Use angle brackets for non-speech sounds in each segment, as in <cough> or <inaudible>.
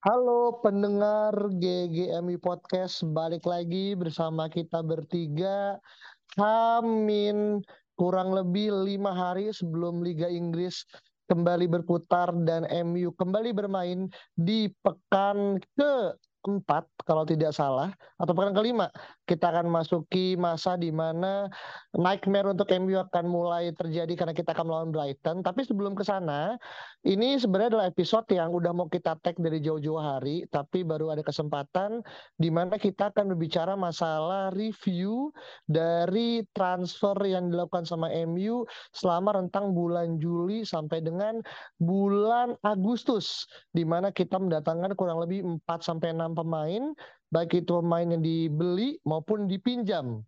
Halo pendengar GGMI Podcast, balik lagi bersama kita bertiga. Hamin kurang lebih lima hari sebelum Liga Inggris kembali berputar dan MU kembali bermain di pekan ke empat kalau tidak salah atau pekan kelima kita akan masuki masa di mana nightmare untuk MU akan mulai terjadi karena kita akan melawan Brighton. Tapi sebelum ke sana ini sebenarnya adalah episode yang udah mau kita tag dari jauh-jauh hari tapi baru ada kesempatan di mana kita akan berbicara masalah review dari transfer yang dilakukan sama MU selama rentang bulan Juli sampai dengan bulan Agustus di mana kita mendatangkan kurang lebih 4 sampai 6 pemain, baik itu pemain yang dibeli maupun dipinjam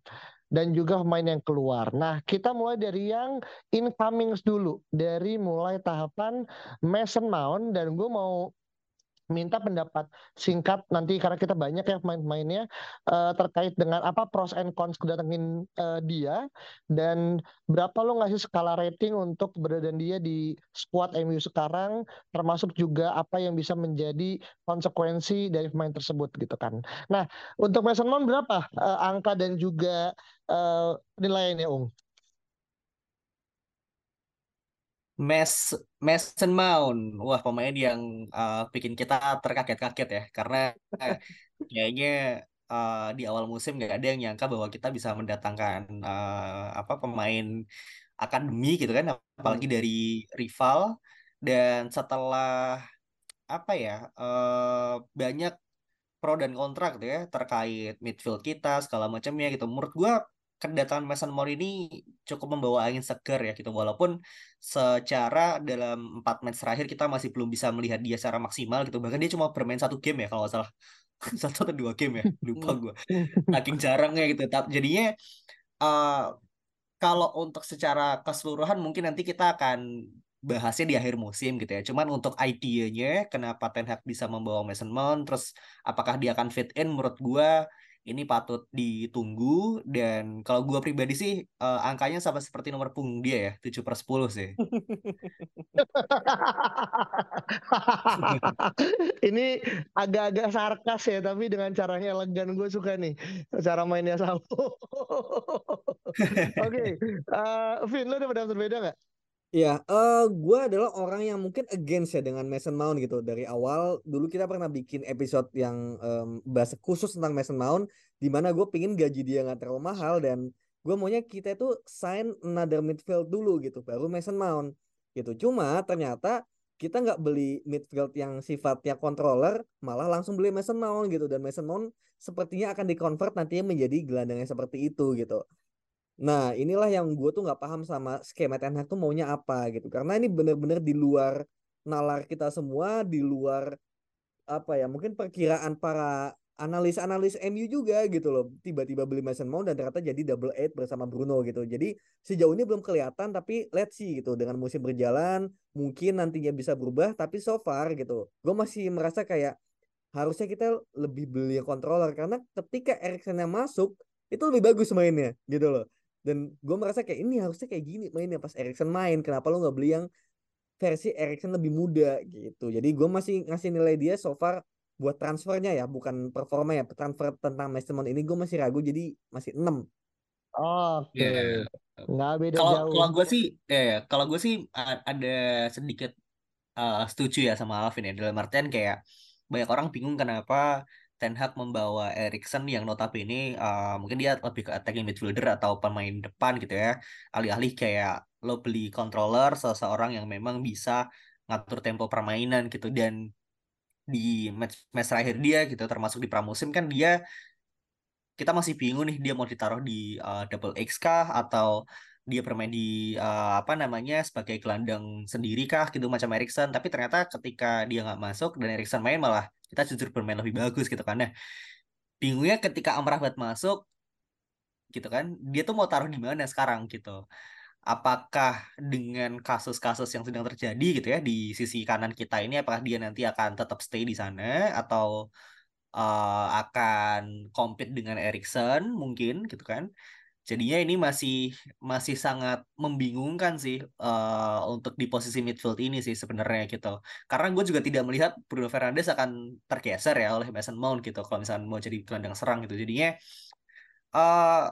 dan juga pemain yang keluar. Nah, kita mulai dari yang incomings dulu, dari mulai tahapan Mason Mount dan gue mau minta pendapat singkat nanti karena kita banyak ya pemain-pemainnya uh, terkait dengan apa pros and cons kedatangin uh, dia dan berapa lo ngasih skala rating untuk keberadaan dia di squad MU sekarang termasuk juga apa yang bisa menjadi konsekuensi dari pemain tersebut gitu kan. Nah, untuk Mason Mount berapa uh, angka dan juga uh, nilainya Ung? Mes Mason Mount, wah pemain yang uh, bikin kita terkaget-kaget ya, karena <laughs> eh, kayaknya uh, di awal musim nggak ada yang nyangka bahwa kita bisa mendatangkan uh, apa pemain akademi gitu kan, apalagi dari rival. Dan setelah apa ya uh, banyak pro dan kontra gitu ya terkait midfield kita segala macamnya gitu, menurut gua kedatangan Mason Mount ini cukup membawa angin segar ya gitu. Walaupun secara dalam empat match terakhir kita masih belum bisa melihat dia secara maksimal gitu. Bahkan dia cuma bermain satu game ya kalau nggak salah. <laughs> Satu atau dua game ya lupa gue saking jarangnya gitu. Tapi jadinya uh, kalau untuk secara keseluruhan mungkin nanti kita akan bahasnya di akhir musim gitu ya. Cuman untuk idenya kenapa Ten Hag bisa membawa Mason Mount terus apakah dia akan fit in menurut gue ini patut ditunggu. Dan kalau gue pribadi sih uh, angkanya sama seperti nomor punggung dia ya 7 per 10 sih. <laughs> Ini agak-agak sarkas ya tapi dengan caranya elegan. Gue suka nih cara mainnya sama <laughs> oke okay. uh, eh, Vin lo ada pendapat berbeda nggak Iya, uh, gue adalah orang yang mungkin against ya dengan Mason Mount gitu dari awal. Dulu kita pernah bikin episode yang um, bahas khusus tentang Mason Mount, di mana gue pingin gaji dia nggak terlalu mahal dan gue maunya kita itu sign another midfield dulu gitu, baru Mason Mount gitu. Cuma ternyata kita nggak beli midfield yang sifatnya controller, malah langsung beli Mason Mount gitu dan Mason Mount sepertinya akan dikonvert nantinya menjadi gelandang yang seperti itu gitu. Nah, inilah yang gue tuh nggak paham sama skema Ten Hag tuh maunya apa gitu. Karena ini bener-bener di luar nalar kita semua, di luar apa ya, mungkin perkiraan para analis-analis MU juga gitu loh. Tiba-tiba beli Mason Mount dan ternyata jadi double eight bersama Bruno gitu. Jadi sejauh ini belum kelihatan tapi let's see gitu. Dengan musim berjalan mungkin nantinya bisa berubah tapi so far gitu. Gue masih merasa kayak harusnya kita lebih beli controller karena ketika Erikson yang masuk itu lebih bagus mainnya gitu loh dan gue merasa kayak ini harusnya kayak gini mainnya. Pas Erikson main kenapa lo nggak beli yang versi Erikson lebih muda? Gitu. Jadi gue masih ngasih nilai dia so far buat transfernya ya bukan performa ya transfer tentang Mount ini gue masih ragu jadi masih 6 oh, okay. yeah. nggak beda kalau, jauh. kalau gue sih eh kalau gue sih ada sedikit uh, setuju ya sama Alvin ya. Dalam artian kayak banyak orang bingung kenapa Ten Hag membawa Erikson yang notabene uh, mungkin dia lebih ke attacking midfielder atau pemain depan gitu ya. Alih-alih kayak lo beli controller seseorang yang memang bisa ngatur tempo permainan gitu. Dan di match match terakhir dia gitu termasuk di pramusim kan dia kita masih bingung nih dia mau ditaruh di uh, double X kah? Atau dia bermain di uh, apa namanya sebagai gelandang sendiri kah gitu macam Erikson tapi ternyata ketika dia nggak masuk dan Erikson main malah kita jujur bermain lebih bagus gitu kan. Nah bingungnya ketika Amrabat masuk gitu kan dia tuh mau taruh di mana sekarang gitu? Apakah dengan kasus-kasus yang sedang terjadi gitu ya di sisi kanan kita ini apakah dia nanti akan tetap stay di sana atau uh, akan compete dengan Erikson mungkin gitu kan jadinya ini masih masih sangat membingungkan sih uh, untuk di posisi midfield ini sih sebenarnya gitu. Karena gue juga tidak melihat Bruno Fernandes akan tergeser ya oleh Mason Mount gitu kalau misalnya mau jadi gelandang serang gitu. Jadinya uh,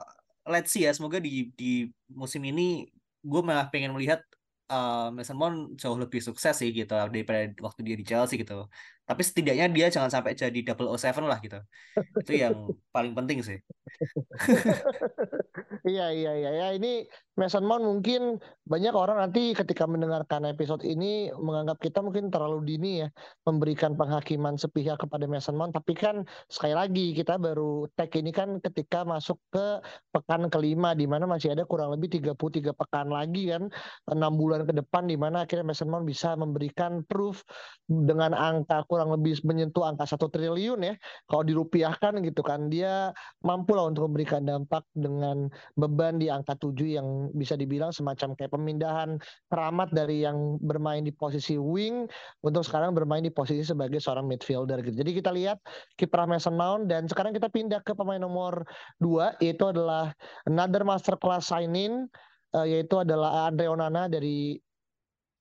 let's see ya semoga di di musim ini gue malah pengen melihat uh, Mason Mount jauh lebih sukses sih gitu daripada waktu dia di Chelsea gitu tapi setidaknya dia jangan sampai jadi double o seven lah gitu. Itu yang paling penting sih. <laughs> Iya iya iya. Ya ini Mason Mount mungkin banyak orang nanti ketika mendengarkan episode ini menganggap kita mungkin terlalu dini ya memberikan penghakiman sepihak kepada Mason Mount. Tapi kan sekali lagi kita baru tag ini kan ketika masuk ke pekan kelima di mana masih ada kurang lebih 33 pekan lagi kan enam bulan ke depan di mana akhirnya Mason Mount bisa memberikan proof dengan angka kurang lebih menyentuh angka satu triliun ya kalau dirupiahkan gitu kan dia mampu lah untuk memberikan dampak dengan beban di angka 7 yang bisa dibilang semacam kayak pemindahan keramat dari yang bermain di posisi wing untuk sekarang bermain di posisi sebagai seorang midfielder gitu. Jadi kita lihat kiprah Mason Mount dan sekarang kita pindah ke pemain nomor dua yaitu adalah another master class signing uh, yaitu adalah Andre Onana dari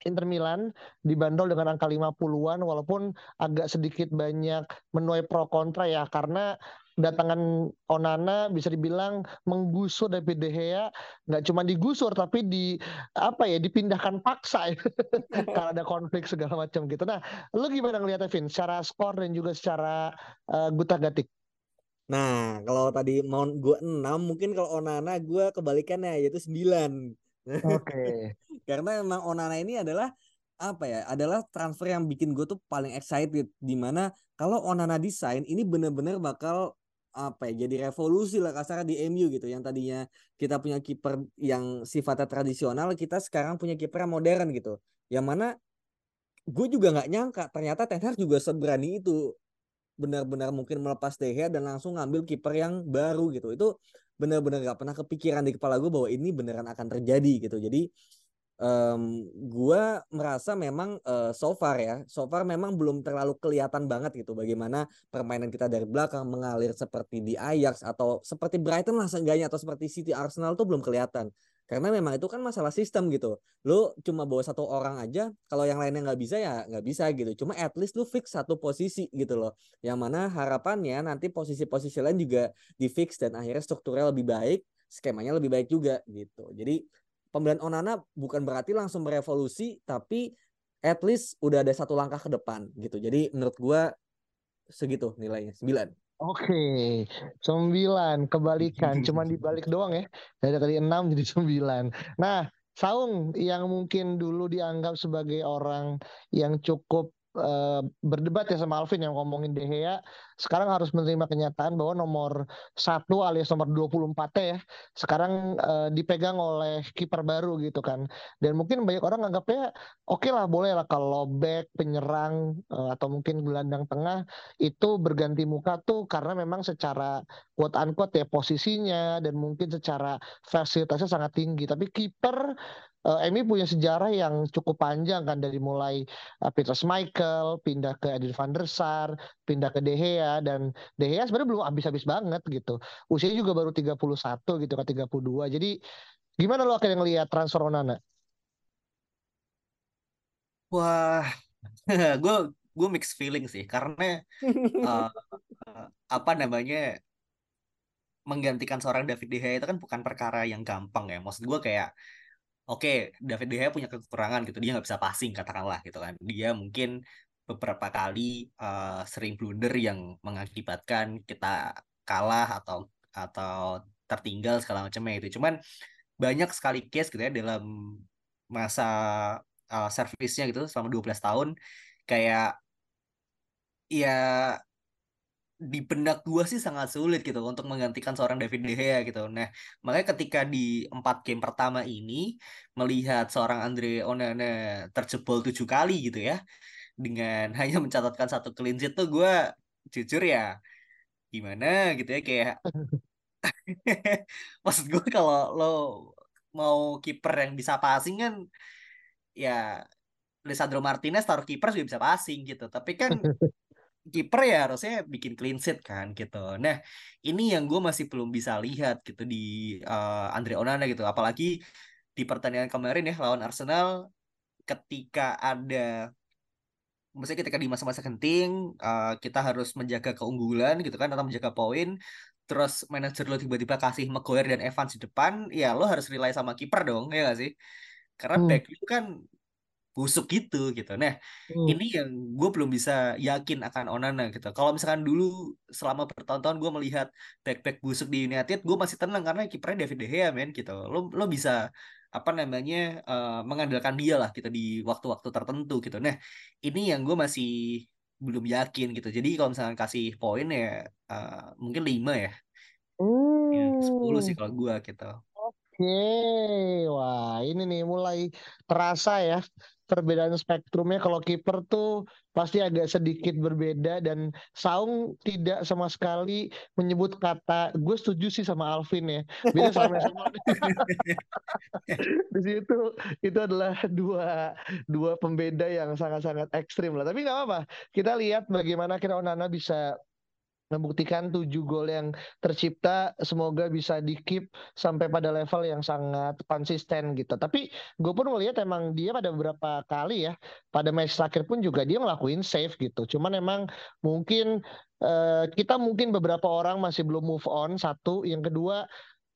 Inter Milan dibanderol dengan angka 50-an walaupun agak sedikit banyak menuai pro kontra ya karena kedatangan Onana bisa dibilang menggusur David De Gea nggak cuma digusur tapi di apa ya dipindahkan paksa ya. <laughs> karena ada konflik segala macam gitu. Nah, lu gimana ngeliatnya Vin secara skor dan juga secara uh, gutak-gatik? Nah, kalau tadi mau gue 6, mungkin kalau Onana gue kebalikannya yaitu 9. Oke. Okay. <laughs> Karena memang Onana ini adalah apa ya adalah transfer yang bikin gue tuh paling excited di mana kalau Onana desain ini bener-bener bakal apa ya jadi revolusi lah kasar di MU gitu yang tadinya kita punya kiper yang sifatnya tradisional kita sekarang punya kiper yang modern gitu yang mana gue juga nggak nyangka ternyata Ten Hag juga seberani itu benar-benar mungkin melepas De dan langsung ngambil kiper yang baru gitu itu benar-benar gak pernah kepikiran di kepala gue bahwa ini beneran akan terjadi gitu. Jadi um, gue merasa memang uh, so far ya, so far memang belum terlalu kelihatan banget gitu bagaimana permainan kita dari belakang mengalir seperti di Ajax atau seperti Brighton lah seenggaknya atau seperti City Arsenal tuh belum kelihatan. Karena memang itu kan masalah sistem gitu. Lu cuma bawa satu orang aja, kalau yang lainnya nggak bisa ya nggak bisa gitu. Cuma at least lu fix satu posisi gitu loh. Yang mana harapannya nanti posisi-posisi lain juga di fix dan akhirnya strukturnya lebih baik, skemanya lebih baik juga gitu. Jadi pembelian Onana bukan berarti langsung berevolusi tapi at least udah ada satu langkah ke depan gitu. Jadi menurut gua segitu nilainya 9. Oke, sembilan kebalikan, <laughs> cuman dibalik doang ya. Dari tadi enam jadi sembilan. Nah, Saung yang mungkin dulu dianggap sebagai orang yang cukup uh, berdebat ya sama Alvin yang ngomongin De Gea sekarang harus menerima kenyataan bahwa nomor satu alias nomor 24 ya sekarang uh, dipegang oleh kiper baru gitu kan. Dan mungkin banyak orang anggapnya oke okay lah boleh lah kalau back penyerang uh, atau mungkin gelandang tengah itu berganti muka tuh karena memang secara quote unquote ya posisinya dan mungkin secara fasilitasnya sangat tinggi. Tapi kiper uh, Emi punya sejarah yang cukup panjang kan dari mulai uh, Peter Michael pindah ke Edwin van der Sar, pindah ke De Gea dan De Gea sebenarnya belum habis-habis banget gitu. Usianya juga baru 31 gitu kan 32. Jadi gimana lo akhirnya ngelihat transfer Onana? Wah, <laughs> gue gue mix feeling sih karena uh, <laughs> apa namanya menggantikan seorang David De Gea itu kan bukan perkara yang gampang ya. Maksud gue kayak oke David De Gea punya kekurangan gitu dia nggak bisa passing katakanlah gitu kan. Dia mungkin beberapa kali uh, sering blunder yang mengakibatkan kita kalah atau atau tertinggal segala macamnya itu cuman banyak sekali case gitu ya dalam masa uh, servisnya gitu selama 12 tahun kayak ya di benak gue sih sangat sulit gitu untuk menggantikan seorang David De Gea gitu. Nah, makanya ketika di empat game pertama ini melihat seorang Andre Onana terjebol tujuh kali gitu ya, dengan <laughs> hanya mencatatkan satu clean sheet tuh gue jujur ya gimana gitu ya kayak <laughs> maksud gue kalau lo mau kiper yang bisa passing kan ya Lisandro Martinez taruh kiper juga bisa passing gitu tapi kan <laughs> kiper ya harusnya bikin clean sheet kan gitu. Nah ini yang gue masih belum bisa lihat gitu di uh, Andre Onana gitu. Apalagi di pertandingan kemarin ya lawan Arsenal ketika ada maksudnya ketika di masa-masa genting uh, kita harus menjaga keunggulan gitu kan atau menjaga poin terus manajer lo tiba-tiba kasih Maguire dan Evans di depan ya lo harus rely sama kiper dong ya gak sih? Karena hmm. back itu kan busuk gitu gitu nah hmm. ini yang gue belum bisa yakin akan Onana gitu kalau misalkan dulu selama bertahun-tahun gue melihat back-back busuk di United gue masih tenang karena kipernya David De Gea men gitu lo lo bisa apa namanya uh, mengandalkan dia lah gitu di waktu-waktu tertentu gitu. Nah ini yang gue masih belum yakin gitu. Jadi kalau misalnya kasih poin ya uh, mungkin lima ya. Ya, sepuluh sih Hmm. kalau gue gitu. Oke, wah ini nih mulai terasa ya perbedaan spektrumnya kalau kiper tuh pasti agak sedikit berbeda dan Saung tidak sama sekali menyebut kata gue setuju sih sama Alvin ya. Beda sama <laughs> sama <laughs> di situ itu adalah dua dua pembeda yang sangat-sangat ekstrim lah. Tapi nggak apa-apa kita lihat bagaimana kira Onana bisa membuktikan tujuh gol yang tercipta semoga bisa di keep sampai pada level yang sangat konsisten gitu. Tapi gue pun melihat emang dia pada beberapa kali ya pada match terakhir pun juga dia ngelakuin save gitu. Cuman emang mungkin uh, kita mungkin beberapa orang masih belum move on satu. Yang kedua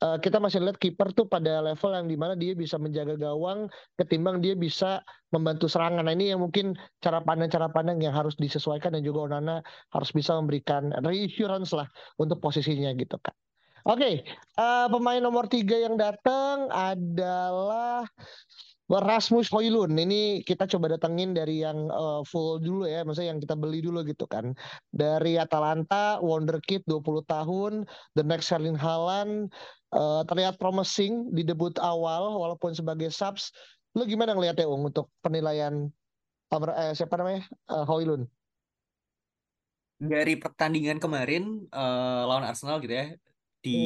uh, kita masih lihat kiper tuh pada level yang di mana dia bisa menjaga gawang ketimbang dia bisa membantu serangan. Nah ini yang mungkin cara pandang cara pandang yang harus disesuaikan dan juga Onana harus bisa memberikan reassurance lah untuk posisinya gitu kan. Oke, okay, uh, pemain nomor tiga yang datang adalah Rasmus Hoylund ini kita coba datengin dari yang uh, full dulu ya, maksudnya yang kita beli dulu gitu kan. Dari Atalanta, Wonderkid 20 tahun, the next Erling Haaland uh, terlihat promising di debut awal walaupun sebagai subs. Lu gimana ngeliatnya Ung untuk penilaian eh, siapa namanya uh, Hoylund? Dari pertandingan kemarin uh, lawan Arsenal gitu ya di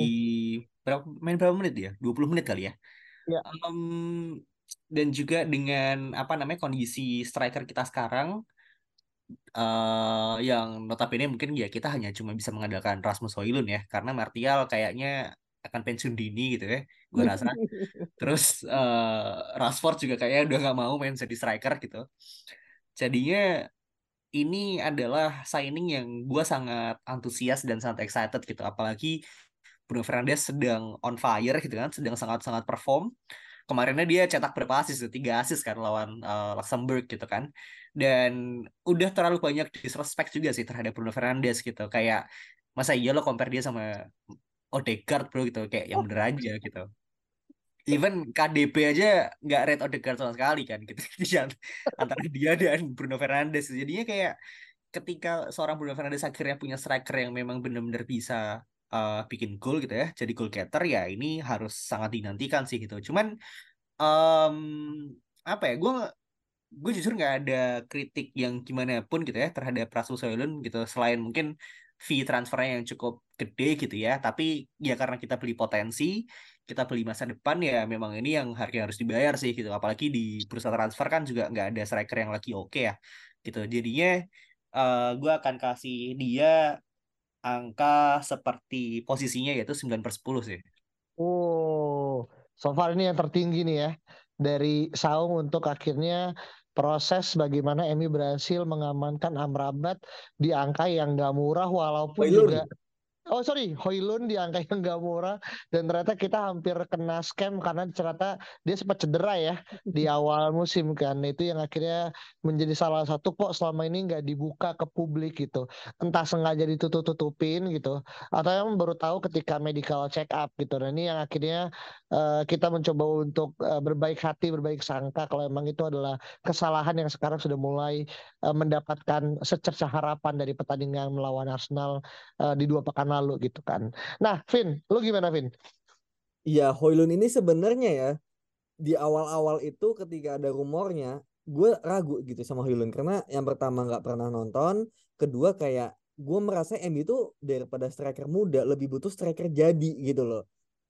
hmm. berapa main berapa menit ya? 20 menit kali ya. Ya. Um, dan juga dengan apa namanya kondisi striker kita sekarang uh, yang notabene mungkin ya kita hanya cuma bisa mengandalkan Rasmus Højlund ya karena Martial kayaknya akan pensiun dini gitu ya gue rasa. <laughs> Terus uh, Rashford juga kayaknya udah nggak mau main jadi striker gitu. Jadinya ini adalah signing yang gue sangat antusias dan sangat excited gitu. Apalagi Bruno Fernandes sedang on fire gitu kan sedang sangat-sangat perform kemarinnya dia cetak berapa asis tiga asis kan lawan uh, Luxembourg gitu kan. Dan udah terlalu banyak disrespect juga sih terhadap Bruno Fernandes gitu. Kayak masa iya lo compare dia sama Odegaard bro? gitu. Kayak yang bener aja gitu. Even KDB aja nggak rate Odegaard sama sekali kan gitu. <laughs> Antara dia dan Bruno Fernandes. Jadinya kayak ketika seorang Bruno Fernandes akhirnya punya striker yang memang benar-benar bisa uh, bikin gol gitu ya jadi goal getter ya ini harus sangat dinantikan sih gitu. Cuman um, apa ya gue gue jujur nggak ada kritik yang gimana pun gitu ya terhadap Rasmus Højlund gitu selain mungkin fee transfernya yang cukup gede gitu ya. Tapi ya karena kita beli potensi kita beli masa depan ya memang ini yang harga harus dibayar sih gitu. Apalagi di bursa transfer kan juga nggak ada striker yang lagi oke okay ya gitu. Jadinya uh, gue akan kasih dia angka seperti posisinya yaitu 9 per 10 sih. Oh so far ini yang tertinggi nih ya dari Saung untuk akhirnya proses bagaimana Emi berhasil mengamankan Amrabat di angka yang gak murah walaupun juga Oh sorry, Hoylund di angka yang gak murah dan ternyata kita hampir kena scam karena ternyata dia sempat cedera ya di <laughs> awal musim kan. Itu yang akhirnya menjadi salah satu kok selama ini nggak dibuka ke publik gitu. Entah sengaja ditutup-tutupin gitu atau yang baru tahu ketika medical check up gitu. Dan ini yang akhirnya uh, kita mencoba untuk uh, berbaik hati, berbaik sangka kalau emang itu adalah kesalahan yang sekarang sudah mulai uh, mendapatkan secerca harapan dari pertandingan melawan Arsenal uh, di dua pekan lalu gitu kan. Nah, Vin, lu gimana Vin? Iya, Hoylun ini sebenarnya ya di awal-awal itu ketika ada rumornya, gue ragu gitu sama Hoylun karena yang pertama nggak pernah nonton, kedua kayak gue merasa MU itu daripada striker muda lebih butuh striker jadi gitu loh.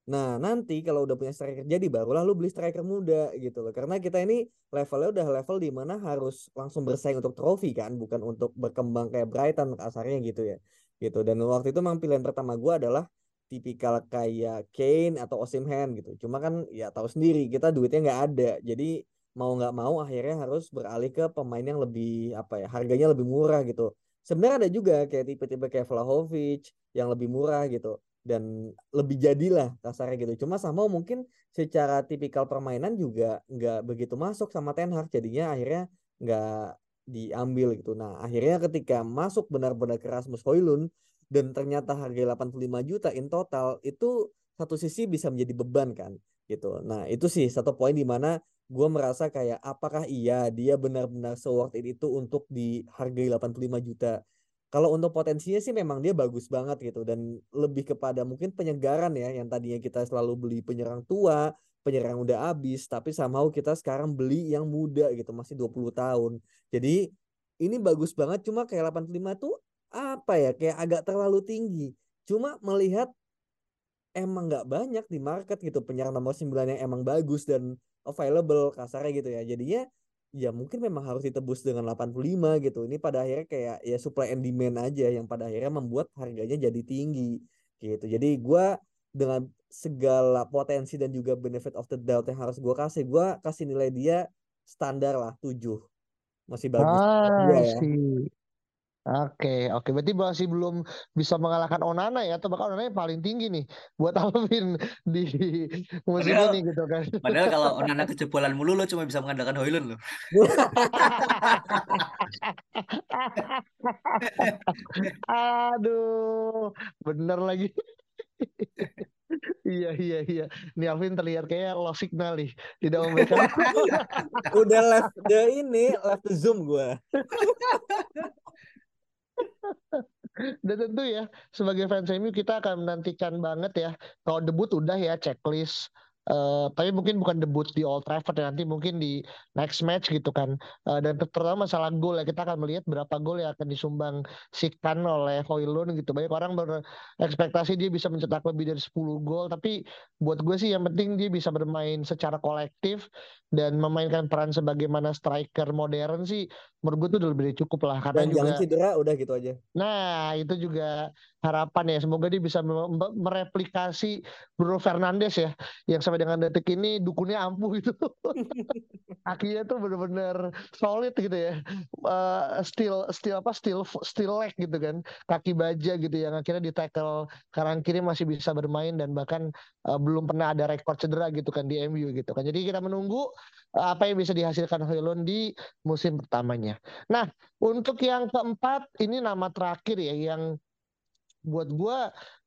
Nah nanti kalau udah punya striker jadi barulah lu beli striker muda gitu loh. Karena kita ini levelnya udah level di mana harus langsung bersaing untuk trofi kan, bukan untuk berkembang kayak Brighton kasarnya gitu ya. Gitu. Dan waktu itu memang pilihan pertama gue adalah tipikal kayak Kane atau Osimhen gitu. Cuma kan ya tahu sendiri kita duitnya nggak ada. Jadi mau nggak mau akhirnya harus beralih ke pemain yang lebih apa ya harganya lebih murah gitu sebenarnya ada juga kayak tipe-tipe kayak Vlahovic yang lebih murah gitu dan lebih jadilah kasarnya gitu. Cuma sama mungkin secara tipikal permainan juga nggak begitu masuk sama Ten Hag jadinya akhirnya nggak diambil gitu. Nah akhirnya ketika masuk benar-benar ke Rasmus Hoylund dan ternyata harga 85 juta in total itu satu sisi bisa menjadi beban kan gitu. Nah itu sih satu poin di mana gue merasa kayak apakah iya dia benar-benar se-worth it itu untuk dihargai 85 juta. Kalau untuk potensinya sih memang dia bagus banget gitu dan lebih kepada mungkin penyegaran ya yang tadinya kita selalu beli penyerang tua, penyerang udah habis tapi sama kita sekarang beli yang muda gitu masih 20 tahun. Jadi ini bagus banget cuma kayak 85 tuh apa ya kayak agak terlalu tinggi. Cuma melihat emang nggak banyak di market gitu penyerang nomor 9 yang emang bagus dan available kasarnya gitu ya jadinya ya mungkin memang harus ditebus dengan 85 gitu. Ini pada akhirnya kayak ya supply and demand aja yang pada akhirnya membuat harganya jadi tinggi gitu. Jadi gue dengan segala potensi dan juga benefit of the doubt yang harus gue kasih gue kasih nilai dia standar lah 7 masih bagus. Ah, ya. Oke, oke. Berarti masih belum bisa mengalahkan Onana ya, atau bahkan Onana yang paling tinggi nih buat <laughs> Alvin di musim padahal, ini gitu kan. Padahal kalau Onana kejebolan mulu lo cuma bisa mengandalkan Hoylun lo. <laughs> Aduh, bener lagi. Iya iya iya. Nih Alvin terlihat kayak low signal nih. Tidak memberikan. <laughs> Udah left the ini, left the zoom gue. Dan tentu ya sebagai fans MU kita akan menantikan banget ya. Kalau debut udah ya checklist Uh, tapi mungkin bukan debut di Old Trafford ya nanti mungkin di next match gitu kan. Uh, dan terutama masalah gol ya kita akan melihat berapa gol yang akan disumbang Sikan oleh Hoylund gitu. Banyak orang berekspektasi dia bisa mencetak lebih dari 10 gol tapi buat gue sih yang penting dia bisa bermain secara kolektif dan memainkan peran sebagaimana striker modern sih menurut gue tuh udah lebih cukup lah. Karena dan juga jangan cedera udah gitu aja. Nah itu juga harapan ya. Semoga dia bisa mereplikasi Bruno Fernandes ya yang sampai dengan detik ini dukunnya ampuh itu <laughs> kakinya tuh bener-bener solid gitu ya. Uh, still still apa still still leg gitu kan. Kaki baja gitu yang akhirnya di tackle kanan kiri masih bisa bermain dan bahkan uh, belum pernah ada rekor cedera gitu kan di MU gitu kan. Jadi kita menunggu uh, apa yang bisa dihasilkan Hoylund di musim pertamanya. Nah untuk yang keempat ini nama terakhir ya yang buat gue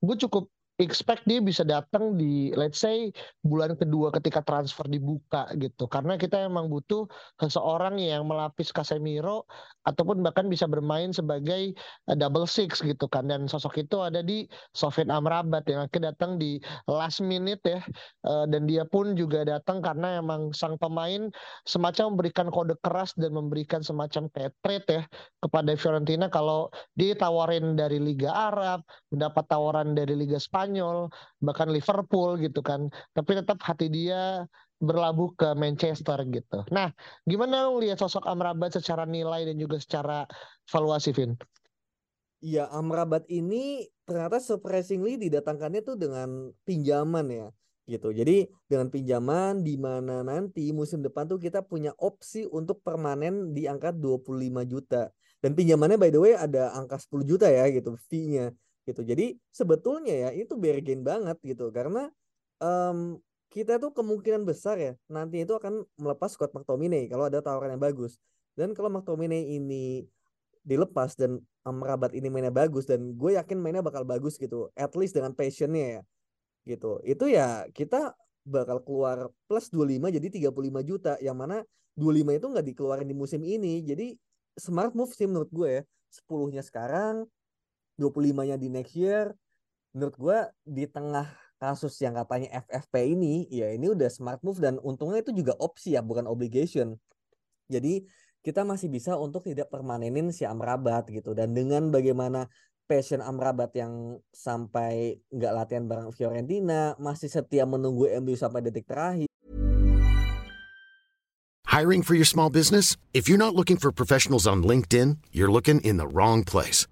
gue cukup expect dia bisa datang di let's say bulan kedua ketika transfer dibuka gitu. Karena kita emang butuh seseorang yang melapis Casemiro ataupun bahkan bisa bermain sebagai uh, double six gitu kan. Dan sosok itu ada di Sofyan Amrabat yang akhirnya datang di last minute ya. Uh, dan dia pun juga datang karena emang sang pemain semacam memberikan kode keras dan memberikan semacam trade ya kepada Fiorentina. Kalau ditawarin dari Liga Arab mendapat tawaran dari Liga Spanyol Spanyol, bahkan Liverpool gitu kan. Tapi tetap hati dia berlabuh ke Manchester gitu. Nah, gimana lu lihat sosok Amrabat secara nilai dan juga secara valuasi, Vin? Iya, Amrabat ini ternyata surprisingly didatangkannya tuh dengan pinjaman ya gitu. Jadi dengan pinjaman di mana nanti musim depan tuh kita punya opsi untuk permanen di angka 25 juta. Dan pinjamannya by the way ada angka 10 juta ya gitu fee-nya gitu. Jadi sebetulnya ya itu bargain banget gitu karena um, kita tuh kemungkinan besar ya nanti itu akan melepas Scott McTominay kalau ada tawaran yang bagus. Dan kalau McTominay ini dilepas dan Amrabat ini mainnya bagus dan gue yakin mainnya bakal bagus gitu. At least dengan passionnya ya gitu. Itu ya kita bakal keluar plus 25 jadi 35 juta yang mana 25 itu nggak dikeluarin di musim ini jadi smart move sih menurut gue ya 10-nya sekarang 25-nya di next year menurut gue di tengah kasus yang katanya FFP ini ya ini udah smart move dan untungnya itu juga opsi ya bukan obligation jadi kita masih bisa untuk tidak permanenin si Amrabat gitu dan dengan bagaimana passion Amrabat yang sampai nggak latihan bareng Fiorentina masih setia menunggu MU sampai detik terakhir Hiring for your small business? If you're not looking for professionals on LinkedIn, you're looking in the wrong place.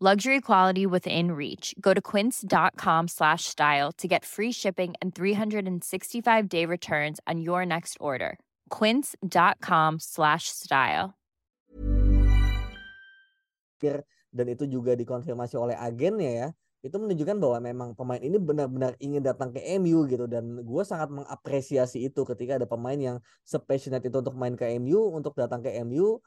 Luxury quality within reach. Go to quince.com slash style to get free shipping and 365-day returns on your next order. quince.com slash style. dan itu juga dikonfirmasi oleh agennya ya itu menunjukkan bahwa memang pemain ini benar-benar ingin datang ke MU gitu dan gue sangat mengapresiasi itu ketika ada pemain yang sepassionate itu untuk main ke MU untuk datang ke MU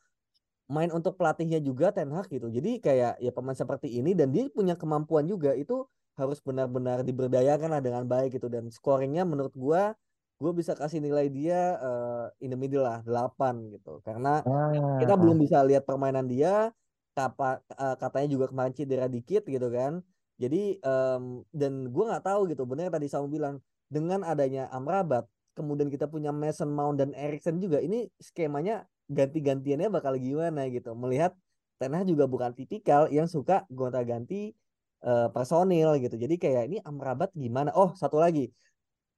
main untuk pelatihnya juga Ten Hag gitu. Jadi kayak ya pemain seperti ini dan dia punya kemampuan juga itu harus benar-benar diberdayakan lah dengan baik gitu. Dan scoringnya menurut gue gue bisa kasih nilai dia uh, in the middle lah 8 gitu. Karena Ah. kita belum bisa lihat permainan dia kapa, uh, katanya juga kemarin cedera dikit gitu kan. Jadi um, dan gue nggak tahu gitu benar tadi Samu bilang dengan adanya Amrabat kemudian kita punya Mason Mount dan Erikson juga ini skemanya ganti-gantiannya bakal gimana gitu. Melihat Ten Hag juga bukan tipikal yang suka gonta-ganti uh, personil gitu. Jadi kayak ini Amrabat gimana? Oh satu lagi.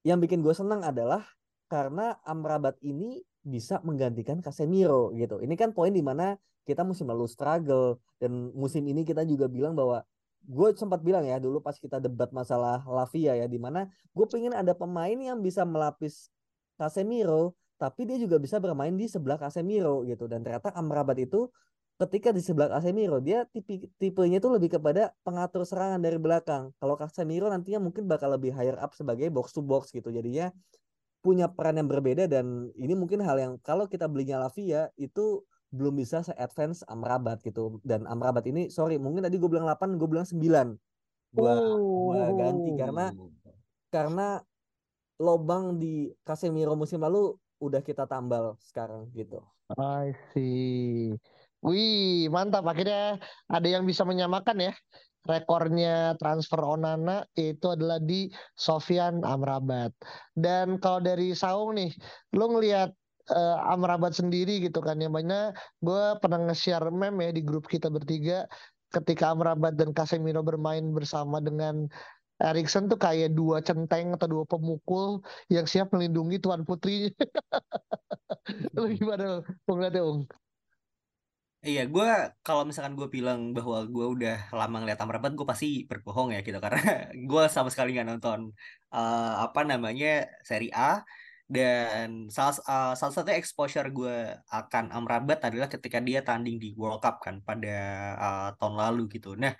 Yang bikin gue senang adalah karena Amrabat ini bisa menggantikan Casemiro gitu. Ini kan poin di mana kita musim lalu struggle dan musim ini kita juga bilang bahwa gue sempat bilang ya dulu pas kita debat masalah Lavia ya di mana gue pengen ada pemain yang bisa melapis Casemiro tapi dia juga bisa bermain di sebelah Casemiro gitu dan ternyata Amrabat itu ketika di sebelah Casemiro dia tipe tipenya itu lebih kepada pengatur serangan dari belakang. Kalau Casemiro nantinya mungkin bakal lebih higher up sebagai box to box gitu. Jadinya punya peran yang berbeda dan ini mungkin hal yang kalau kita belinya Lavia itu belum bisa se-advance Amrabat gitu. Dan Amrabat ini sorry mungkin tadi gue bilang 8, gue bilang 9. Gua gua ganti karena karena lobang di Casemiro musim lalu udah kita tambal sekarang gitu. I see. Wih, mantap. Akhirnya ada yang bisa menyamakan ya. Rekornya transfer Onana itu adalah di Sofian Amrabat. Dan kalau dari Saung nih, lo ngelihat uh, Amrabat sendiri gitu kan ya. Banyak gue pernah nge-share meme ya di grup kita bertiga ketika Amrabat dan Casemiro bermain bersama dengan Erikson tuh kayak dua centeng atau dua pemukul yang siap melindungi tuan putrinya. Lo <laughs> gimana lo ngeliatnya, Ung? Iya, gue kalau misalkan gue bilang bahwa gue udah lama ngeliat Amrabat, gue pasti berbohong ya gitu <laughs> karena gue sama sekali nggak nonton uh, apa namanya seri A dan salah uh, salah satu exposure gue akan Amrabat adalah ketika dia tanding di World Cup kan pada uh, tahun lalu gitu. Nah,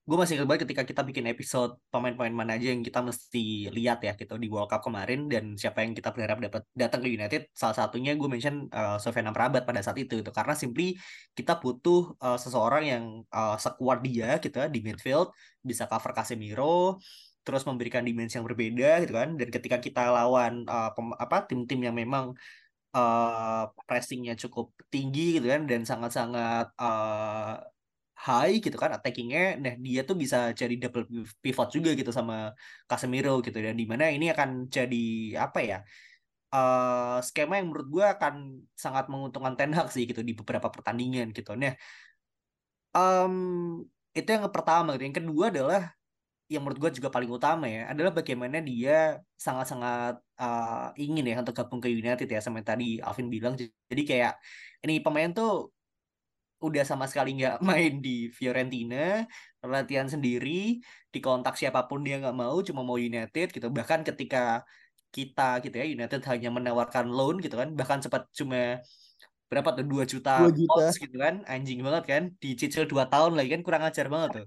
gue masih ingat banget ketika kita bikin episode pemain-pemain mana aja yang kita mesti lihat ya gitu. Di World Cup kemarin dan siapa yang kita berharap dapat datang ke United salah satunya gue mention uh, Sofyan Amrabat pada saat itu gitu. Karena simply kita butuh uh, seseorang yang uh, sekuat dia gitu ya, di midfield bisa cover Casemiro terus memberikan dimensi yang berbeda gitu kan. Dan ketika kita lawan uh, pem, apa tim-tim yang memang uh, pressingnya cukup tinggi gitu kan dan sangat-sangat uh, high gitu kan attackingnya nah dia tuh bisa jadi double pivot juga gitu sama Casemiro gitu. Dan di mana ini akan jadi apa ya uh, skema yang menurut gue akan sangat menguntungkan Ten Hag sih gitu di beberapa pertandingan gitu. Nah um, itu yang pertama gitu. Yang kedua adalah yang menurut gue juga paling utama ya adalah bagaimana dia sangat-sangat uh, ingin ya untuk gabung ke United ya sama yang tadi Alvin bilang. Jadi kayak ini pemain tuh udah sama sekali nggak <laughs> main di Fiorentina latihan sendiri dikontak siapa pun dia nggak mau cuma mau United gitu. Bahkan ketika kita gitu ya United hanya menawarkan loan gitu kan bahkan sempat cuma berapa tuh dua juta, 2 juta. pounds gitu kan anjing banget kan dicicil dua tahun lagi kan kurang ajar banget tuh.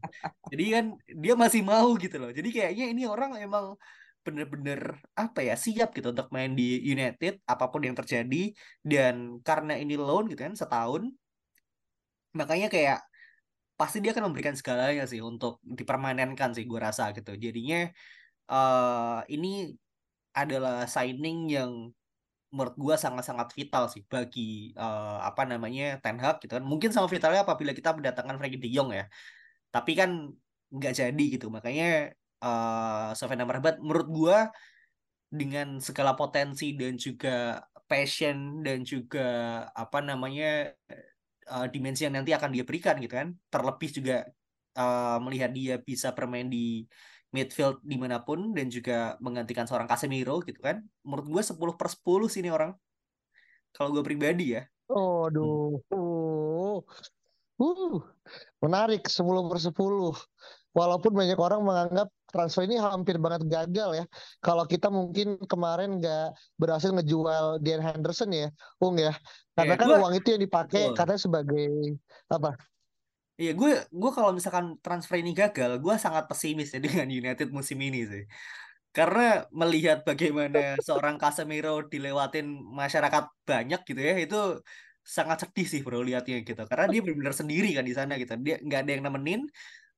Jadi kan dia masih mau gitu loh. Jadi kayaknya ini orang emang bener-bener apa ya siap gitu untuk main di United apa pun yang terjadi. Dan karena ini loan gitu kan setahun makanya kayak pasti dia akan memberikan segalanya sih untuk dipermanenkan sih gue rasa gitu. Jadinya uh, ini adalah signing yang menurut gue sangat-sangat vital sih bagi uh, apa namanya Ten Hag gitu kan. Mungkin sama vitalnya apabila kita mendatangkan Frankie De Jong ya. Tapi kan nggak jadi gitu. Makanya uh, Sofyan Amrabat menurut gue dengan segala potensi dan juga passion dan juga apa namanya uh, dimensi yang nanti akan dia berikan gitu kan. Terlebih juga uh, melihat dia bisa bermain di midfield di mana pun dan juga menggantikan seorang Casemiro gitu kan. Menurut gue 10 per 10 sih ini orang. Kalau gue pribadi ya. Oh aduh uh, uh, menarik 10 per 10 walaupun banyak orang menganggap transfer ini hampir banget gagal ya. Kalau kita mungkin kemarin nggak berhasil ngejual Dean Henderson ya, Ung ya. Karena Ya, kan gua- uang itu yang dipakai Betul. katanya sebagai apa? Iya, gue gue kalau misalkan transfer ini gagal, gue sangat pesimis ya <laughs> dengan United musim ini sih. Karena melihat bagaimana seorang Casemiro dilewatin masyarakat banyak gitu ya, itu sangat sedih sih bro lihatnya gitu. Karena dia benar-benar sendiri kan di sana gitu. Dia nggak ada yang nemenin.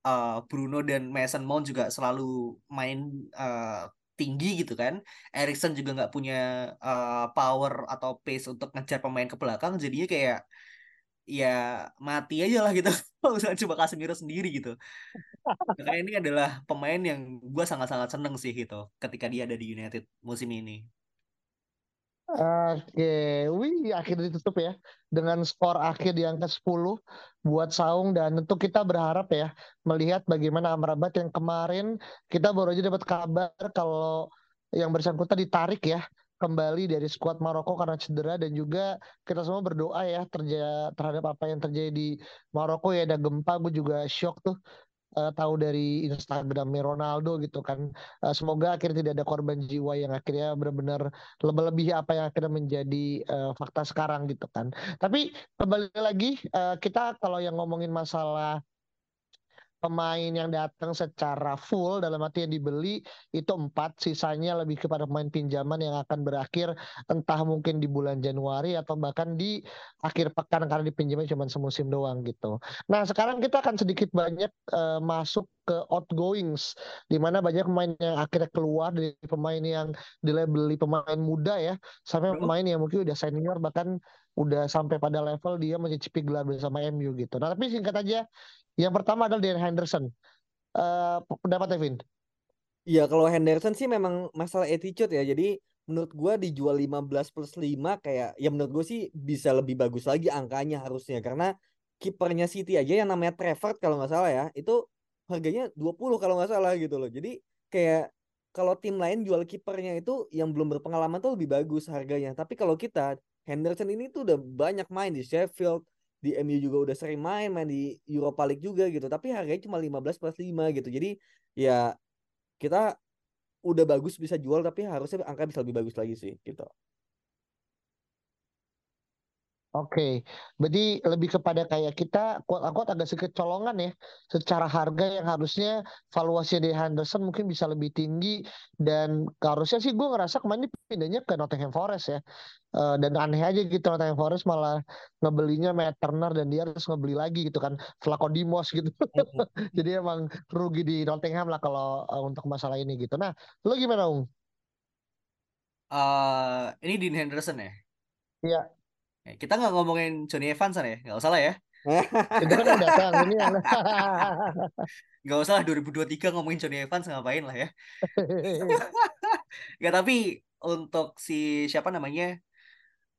Uh, Bruno dan Mason Mount juga selalu main uh, tinggi gitu kan. Erikson juga nggak punya uh, power atau pace untuk ngejar pemain ke belakang. Jadinya kayak ya mati aja lah gitu <laughs> misalnya coba Casemiro sendiri gitu makanya ini adalah pemain yang gue sangat-sangat seneng sih gitu ketika dia ada di United musim ini Oke, wih akhirnya ditutup ya. Dengan skor akhir di angka 10 buat Saung. Dan tentu kita berharap ya melihat bagaimana Amrabat yang kemarin kita baru aja dapat kabar kalau yang bersangkutan ditarik ya kembali dari skuad Maroko karena cedera. Dan juga kita semua berdoa ya terhadap apa yang terjadi di Maroko ya. Ada gempa gue juga shock tuh eh, tahu dari Instagramnya Ronaldo gitu kan Eh, semoga akhirnya tidak ada korban jiwa yang akhirnya benar-benar lebih-lebih apa yang akhirnya menjadi eh, fakta sekarang gitu kan. Tapi kembali lagi eh, kita kalau yang ngomongin masalah pemain yang datang secara full dalam arti yang dibeli itu empat sisanya lebih kepada pemain pinjaman yang akan berakhir entah mungkin di bulan Januari atau bahkan di akhir pekan karena dipinjamnya cuma semusim doang gitu. Nah sekarang kita akan sedikit banyak eh, masuk ke outgoings di mana banyak pemain yang akhirnya keluar dari pemain yang dilabeli pemain muda ya sampai pemain yang mungkin udah senior bahkan udah sampai pada level dia mencicipi gelar bersama MU gitu. Nah tapi singkat aja yang pertama adalah Dean Henderson. Eh pendapat Evin? Iya kalau Henderson sih memang masalah attitude ya. Jadi menurut gua dijual 15 plus 5 kayak ya menurut gue sih bisa lebih bagus lagi angkanya harusnya karena kipernya City aja yang namanya Trevor kalau nggak salah ya itu harganya 20 kalau nggak salah gitu loh. Jadi kayak kalau tim lain jual kipernya itu yang belum berpengalaman tuh lebih bagus harganya. Tapi kalau kita Henderson ini tuh udah banyak main di Sheffield, di MU juga udah sering main, main di Europa League juga gitu. Tapi harganya cuma 15 plus 5 gitu. Jadi ya kita udah bagus bisa jual tapi harusnya angka bisa lebih bagus lagi sih gitu. Oke, berarti lebih kepada kayak kita unquote agak sedikit colongan ya. Secara harga yang harusnya valuasi di Henderson mungkin bisa lebih tinggi dan harusnya sih gue ngerasa kemarin pindahnya ke Nottingham Forest ya. Eh, dan aneh aja gitu Nottingham Forest malah ngebelinya Matt Turner dan dia harus ngebeli lagi gitu kan Dimos gitu. <laughs> Jadi emang rugi di Nottingham lah kalau eh, untuk masalah ini gitu. Nah lo gimana Ung? Eh, ini Dean Henderson ya? Iya. Ya, kita nggak ngomongin Johnny Evans ya? Nggak usah lah ya. Itu kan yang datang ini <laughs> nggak usah lah 2023 ngomongin Johnny Evans ngapain lah ya? <laughs> Nggak tapi untuk si siapa namanya?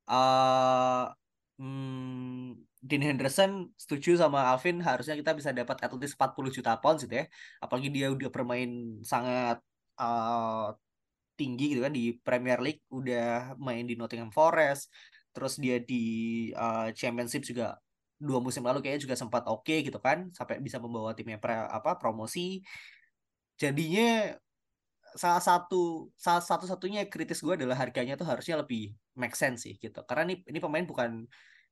Eh hmm, Dean Henderson setuju sama Alvin harusnya kita bisa dapat at least 40 juta pounds gitu ya. Apalagi dia udah bermain sangat uh, tinggi gitu kan di Premier League, udah main di Nottingham Forest, terus dia di uh, Championship juga dua musim lalu kayaknya juga sempat oke okay, gitu kan, sampai bisa membawa timnya pre, apa promosi. Jadinya salah satu salah satu satunya kritis gue adalah harganya tuh harusnya lebih make sense sih gitu karena ini ini pemain bukan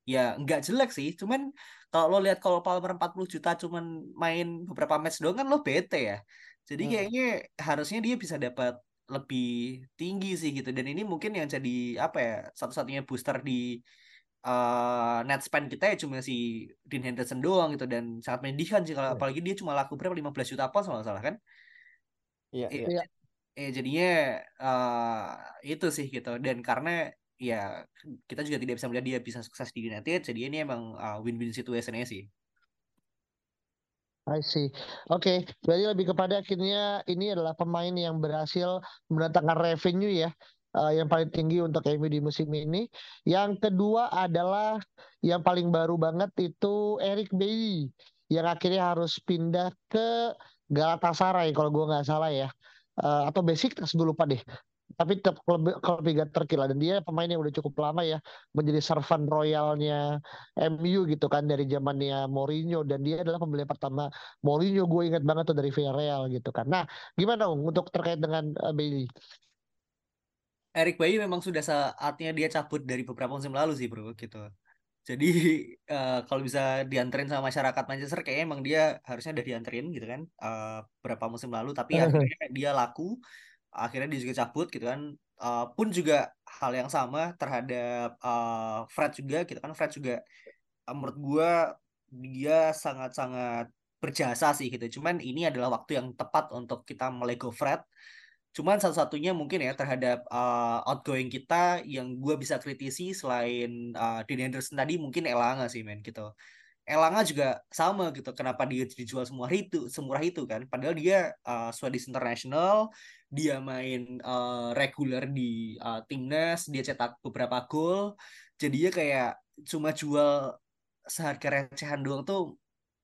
ya nggak jelek sih cuman kalau lo lihat kalau Palmer 40 juta cuman main beberapa match doang kan lo bete ya jadi hmm. kayaknya harusnya dia bisa dapat lebih tinggi sih gitu. Dan ini mungkin yang jadi apa ya satu-satunya booster di uh, net spend kita ya cuma si Dean Henderson doang gitu. Dan sangat menyedihkan sih kalau yeah. apalagi dia cuma laku berapa? 15 juta pound kalau salah kan? Iya yeah, iya. Eh jadinya uh, itu sih gitu. Dan karena ya kita juga tidak bisa melihat dia bisa sukses di United. Jadi ini emang uh, win-win situation sih I see. Oke, okay. berarti lebih kepada akhirnya ini adalah pemain yang berhasil mendatangkan revenue ya, uh, yang paling tinggi untuk MU di musim ini. Yang kedua adalah yang paling baru banget itu Eric Bailly yang akhirnya harus pindah ke Galatasaray kalau gue nggak salah ya, uh, atau basic gue lupa deh tapi tetap lebih gak terkila dan dia pemain yang udah cukup lama ya menjadi servant royalnya MU gitu kan dari zamannya Mourinho. Dan dia adalah pembelian pertama Mourinho gue ingat banget tuh dari Villarreal gitu kan. Nah gimana dong untuk terkait dengan uh, Bailey Eric Bailly memang sudah saatnya dia cabut dari beberapa musim lalu sih bro gitu. Jadi uh, kalau bisa dianterin sama masyarakat Manchester kayaknya emang dia harusnya udah dianterin gitu kan uh, beberapa musim lalu. Tapi <laughs> akhirnya dia laku akhirnya dia juga cabut gitu kan. Uh, pun juga hal yang sama terhadap uh, Fred juga gitu kan. Fred juga uh, menurut gue dia sangat-sangat berjasa sih gitu. Cuman ini adalah waktu yang tepat untuk kita melego Fred. Cuman satu-satunya mungkin ya terhadap uh, outgoing kita yang gue bisa kritisi selain uh, Dean Anderson tadi mungkin Elanga sih men gitu. Elanga juga sama gitu kenapa dia dijual semua itu semurah itu kan. Padahal dia uh, Swedish International dia main uh, reguler di uh, timnas dia cetak beberapa gol. Jadinya kayak cuma jual seharga recehan doang tuh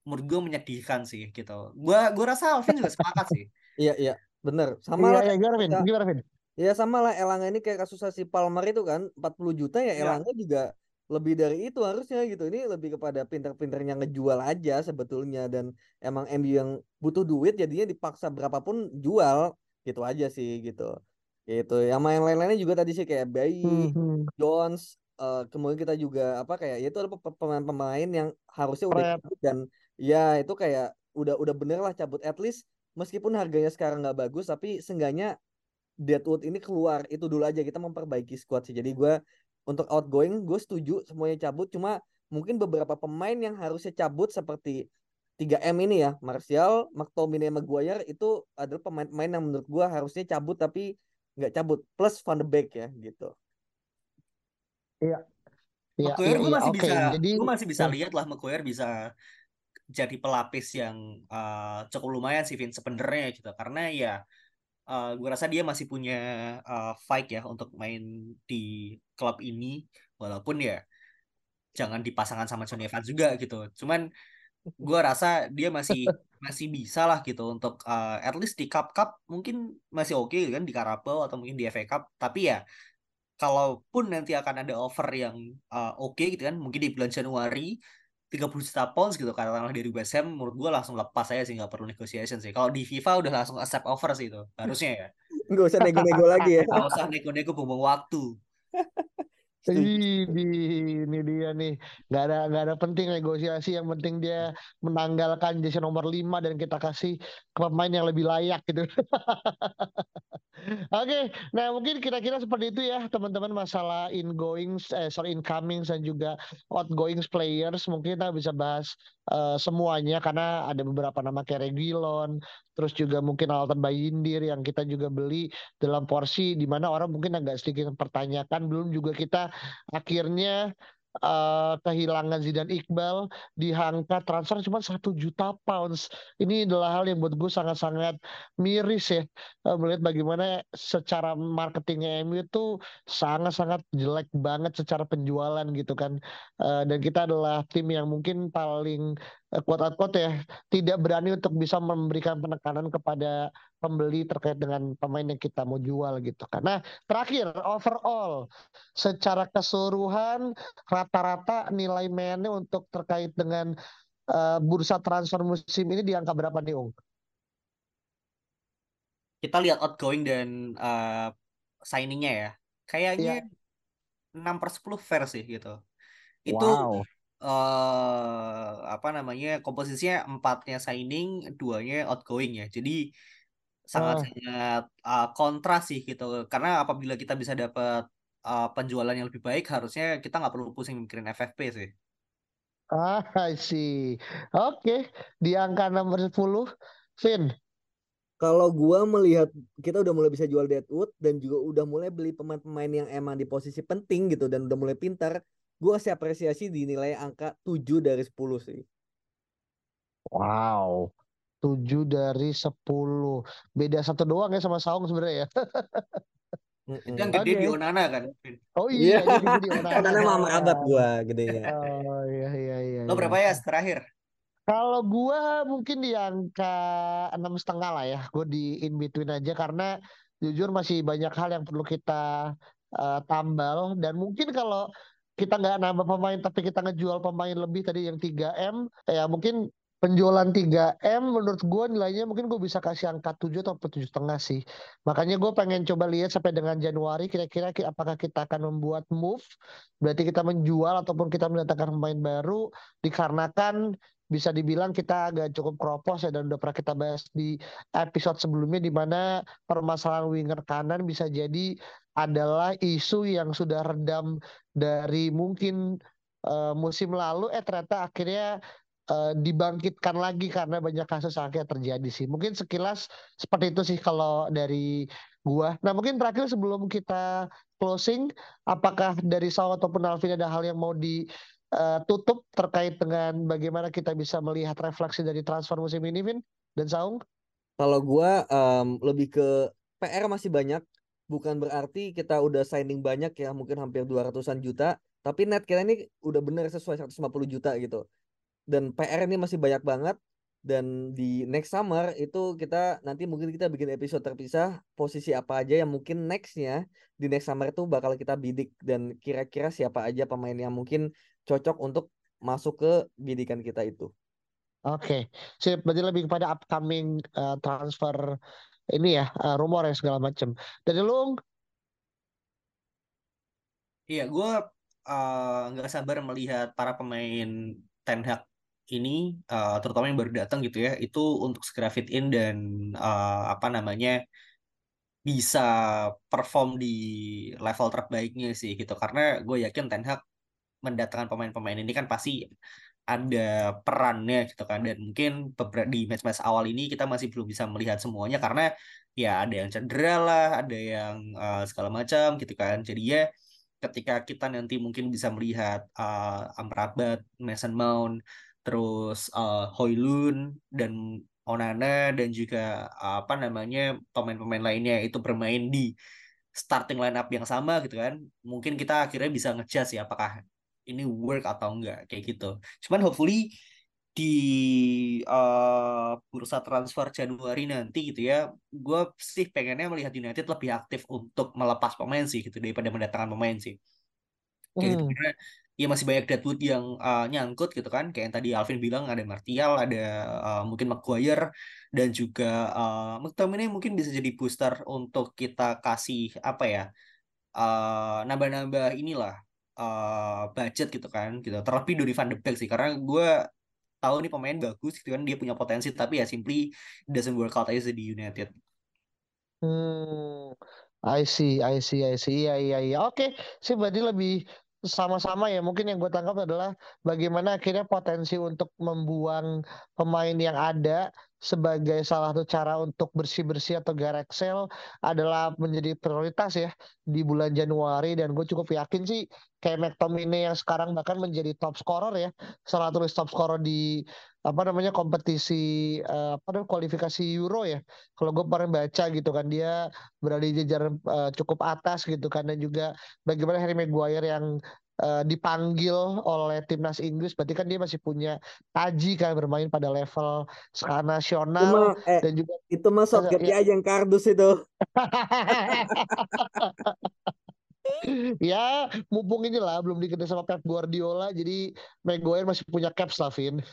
menurut gue menyedihkan sih gitu. Gue gue rasa Alvin juga sepakat sih. <laughs> Iya iya. Bener. Sama iya, lah iya, gimana Vin? gimana Vin? Ya sama lah Elanga ini kayak kasus si Palmer itu kan 40 juta ya iya. Elanga ya. juga lebih dari itu harusnya gitu. Ini lebih kepada pinter-pinternya ngejual aja sebetulnya. Dan emang MU yang butuh duit jadinya dipaksa berapapun jual gitu aja sih gitu. Gitu yang main lain-lainnya juga tadi sih kayak Bayi hmm. Jones uh, kemudian kita juga apa kayak ya itu ada pemain-pemain yang harusnya udah cabut dan ya itu kayak udah udah bener lah cabut at least meskipun harganya sekarang nggak bagus tapi seenggaknya Deadwood ini keluar itu dulu aja kita memperbaiki squad sih. Jadi gue untuk outgoing gue setuju semuanya cabut cuma mungkin beberapa pemain yang harusnya cabut seperti 3M ini ya, Martial, McTominay, Maguire itu adalah pemain-pemain yang menurut gua harusnya cabut tapi nggak cabut. Plus Van de Beek ya gitu. Iya. Iya, iya, gue masih okay. bisa, jadi gue masih bisa ya. lihat lah McGuire bisa jadi pelapis yang uh, cukup lumayan sih Vin sebenarnya gitu karena ya uh, gue rasa dia masih punya uh, fight ya untuk main di klub ini walaupun ya jangan dipasangkan sama Johnny Evans juga gitu cuman gue rasa dia masih masih bisa lah gitu untuk uh, at least di cup cup mungkin masih oke okay, kan di Carabao atau mungkin di FA Cup. Tapi ya kalaupun nanti akan ada offer yang uh, oke okay, gitu kan mungkin di bulan Januari 30 juta pounds gitu katakanlah dari West Ham menurut gue langsung lepas saya sih nggak perlu negotiation sih. Kalau di FIFA udah langsung accept offer sih itu harusnya ya. <laughs> Nggak usah nego-nego lagi ya. Nggak usah nego-nego buang waktu <laughs> Ih, di ini dia nih nggak ada nggak ada penting negosiasi yang penting dia menanggalkan jersey nomor 5 dan kita kasih ke pemain yang lebih layak gitu. <laughs> Oke, nah mungkin kira-kira seperti itu ya teman-teman masalah ingoing, eh, sorry incoming dan juga outgoing players. Mungkin kita bisa bahas uh, semuanya karena ada beberapa nama kayak Regilon, terus juga mungkin Alton Bayindir yang kita juga beli dalam porsi di mana orang mungkin agak sedikit mempertanyakan. Belum juga kita akhirnya uh, kehilangan Zidane Iqbal di angka transfer cuma satu juta pounds. Ini adalah hal yang buat gue sangat-sangat miris ya uh, melihat bagaimana secara marketingnya MU itu sangat-sangat jelek banget secara penjualan gitu kan. Uh, dan kita adalah tim yang mungkin paling kuat-kuat ya tidak berani untuk bisa memberikan penekanan kepada pembeli terkait dengan pemain yang kita mau jual gitu. Karena terakhir overall secara keseluruhan rata-rata nilai mainnya untuk terkait dengan uh, bursa transfer musim ini di angka berapa nih Ung? Kita lihat outgoing dan uh, signingnya ya. Kayaknya yeah. 6 per 10 fair sih gitu. Itu wow uh, apa namanya komposisinya empatnya signing duanya outgoing ya. Jadi sangat sangat uh, kontras sih gitu. Karena apabila kita bisa dapat uh, penjualan yang lebih baik harusnya kita nggak perlu pusing mikirin FFP sih. Ah I see. Oke okay. di angka nomor 10 Vin. Kalau gua melihat kita udah mulai bisa jual Deadwood dan juga udah mulai beli pemain-pemain yang emang di posisi penting gitu dan udah mulai pintar gue kasih apresiasi dinilai angka 7 dari 10 sih. Wow. 7 dari 10. Beda satu doang ya sama Saung sebenarnya ya. Itu yang gede okay. di Onana kan. Oh iya, yeah. gede di Onana. Onana mama abad <laughs> gua gedenya. Oh iya iya iya. Lo berapa ya terakhir? Kalau gua mungkin di angka enam setengah lah ya. Gue di in between aja karena jujur masih banyak hal yang perlu kita uh, tambal dan mungkin kalau kita nggak nambah pemain tapi kita ngejual pemain lebih tadi yang 3M ya mungkin penjualan 3M menurut gue nilainya mungkin gue bisa kasih angka 7 atau 7 setengah sih. Makanya gue pengen coba lihat sampai dengan Januari kira-kira apakah kita akan membuat move berarti kita menjual ataupun kita mendatangkan pemain baru dikarenakan bisa dibilang kita agak cukup kropos ya dan udah pernah kita bahas di episode sebelumnya di mana permasalahan winger kanan bisa jadi adalah isu yang sudah redam dari mungkin uh, musim lalu eh ternyata akhirnya uh, dibangkitkan lagi karena banyak kasus akhirnya terjadi sih. Mungkin sekilas seperti itu sih kalau dari gua. Nah, mungkin terakhir sebelum kita closing, apakah dari Saul ataupun Alvin ada hal yang mau di uh, tutup terkait dengan bagaimana kita bisa melihat refleksi dari transfer musim ini, Vin dan Saung? Kalau gue um, lebih ke PR masih banyak, bukan berarti kita udah signing banyak ya, mungkin hampir 200-an juta, tapi net kita ini udah bener sesuai 150 juta gitu. Dan PR ini masih banyak banget, dan di next summer itu kita nanti mungkin kita bikin episode terpisah posisi apa aja yang mungkin nextnya di next summer itu bakal kita bidik dan kira-kira siapa aja pemain yang mungkin cocok untuk masuk ke bidikan kita itu. Oke, okay. sip. Berarti lebih kepada upcoming uh, transfer ini ya, uh, rumor ya segala macam. Dari lu? Iya, gue uh, nggak sabar melihat para pemain Ten Hag ini, uh, terutama yang baru datang gitu ya, itu untuk segera fit in dan uh, apa namanya bisa perform di level terbaiknya sih gitu. Karena gue yakin Ten Hag mendatangkan pemain-pemain ini kan pasti ada perannya gitu kan. Dan mungkin di match-match awal ini kita masih belum bisa melihat semuanya karena ya ada yang cedera lah ada yang uh, segala macam gitu kan. Jadi ya ketika kita nanti mungkin bisa melihat uh, Amrabat, Mason Mount, terus uh, Hoylun dan Onana dan juga uh, apa namanya pemain-pemain lainnya itu bermain di starting line up yang sama gitu kan mungkin kita akhirnya bisa ngejudge ya apakah ini work atau enggak kayak gitu. Cuman hopefully di uh, bursa transfer Januari nanti gitu ya, gue sih pengennya melihat United lebih aktif untuk melepas pemain sih gitu daripada mendatangkan pemain sih. Kayak gitu. hmm. gitu karena ya masih banyak deadwood yang uh, nyangkut gitu kan, kayak yang tadi Alvin bilang ada Martial, ada uh, mungkin Maguire dan juga uh, McTominay mungkin bisa jadi booster untuk kita kasih apa ya nambah-nambah uh, nambah -nambah inilah uh, budget gitu kan gitu terlebih dari Van de Beek sih karena gue tahu nih pemain bagus gitu kan dia punya potensi tapi ya simply doesn't work out aja di United. Hmm, I see, I see, I see. Iya, iya, iya. Oke, sih berarti lebih sama-sama ya. Mungkin yang gue tangkap adalah bagaimana akhirnya potensi untuk membuang pemain yang ada sebagai salah satu cara untuk bersih-bersih atau garage sale adalah menjadi prioritas ya di bulan Januari. Dan gue cukup yakin sih kayak McTominay yang sekarang bahkan menjadi top scorer ya salah satu top scorer di apa namanya kompetisi uh, apa namanya kualifikasi Euro ya. Kalau gue pernah baca gitu kan dia berada di jajaran uh, cukup atas gitu kan. Dan juga bagaimana Harry Maguire yang uh, dipanggil oleh timnas Inggris berarti kan dia masih punya taji kan bermain pada level skala nasional Cuma, eh, dan juga itu mah Southgate ya. aja yang kardus itu <laughs> ya mumpung inilah belum dikenal sama Pep Guardiola jadi Maguire masih punya caps lah Vin <laughs>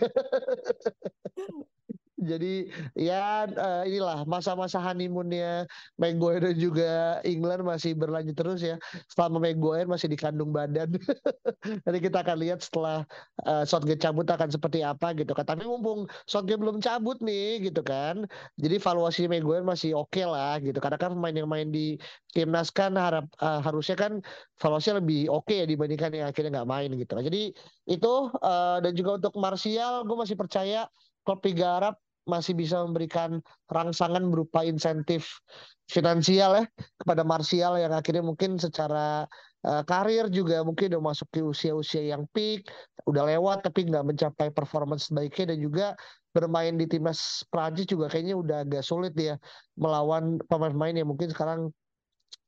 Jadi ya uh, inilah masa-masa honeymoonnya Maguire dan juga England masih berlanjut terus ya. Selama Maguire masih dikandung badan. <laughs> Nanti kita akan lihat setelah uh, Southgate cabut akan seperti apa gitu kan. Tapi mumpung Southgate belum cabut nih gitu kan. Jadi valuasi Maguire masih oke okay lah gitu. Karena kan pemain yang main di timnas kan harap uh, harusnya kan valuasinya lebih oke okay ya dibandingkan yang akhirnya nggak main gitu. Jadi itu uh, dan juga untuk Martial gue masih percaya klub Liga Arab masih bisa memberikan rangsangan berupa insentif finansial ya kepada Martial yang akhirnya mungkin secara uh, karir juga mungkin udah masuk ke usia-usia yang peak, udah lewat tapi nggak mencapai performance baiknya dan juga bermain di timnas Prancis juga kayaknya udah agak sulit ya melawan pemain-pemain yang mungkin sekarang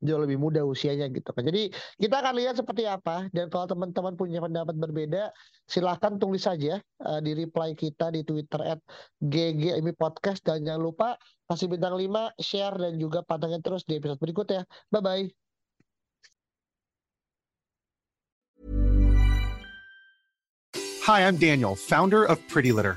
jauh lebih muda usianya gitu kan. Jadi kita akan lihat seperti apa dan kalau teman-teman punya pendapat berbeda silahkan tulis saja uh, di reply kita di Twitter at GGMI Podcast dan jangan lupa kasih bintang 5, share dan juga pantengin terus di episode berikutnya. Bye bye. Hi, I'm Daniel, founder of Pretty Litter.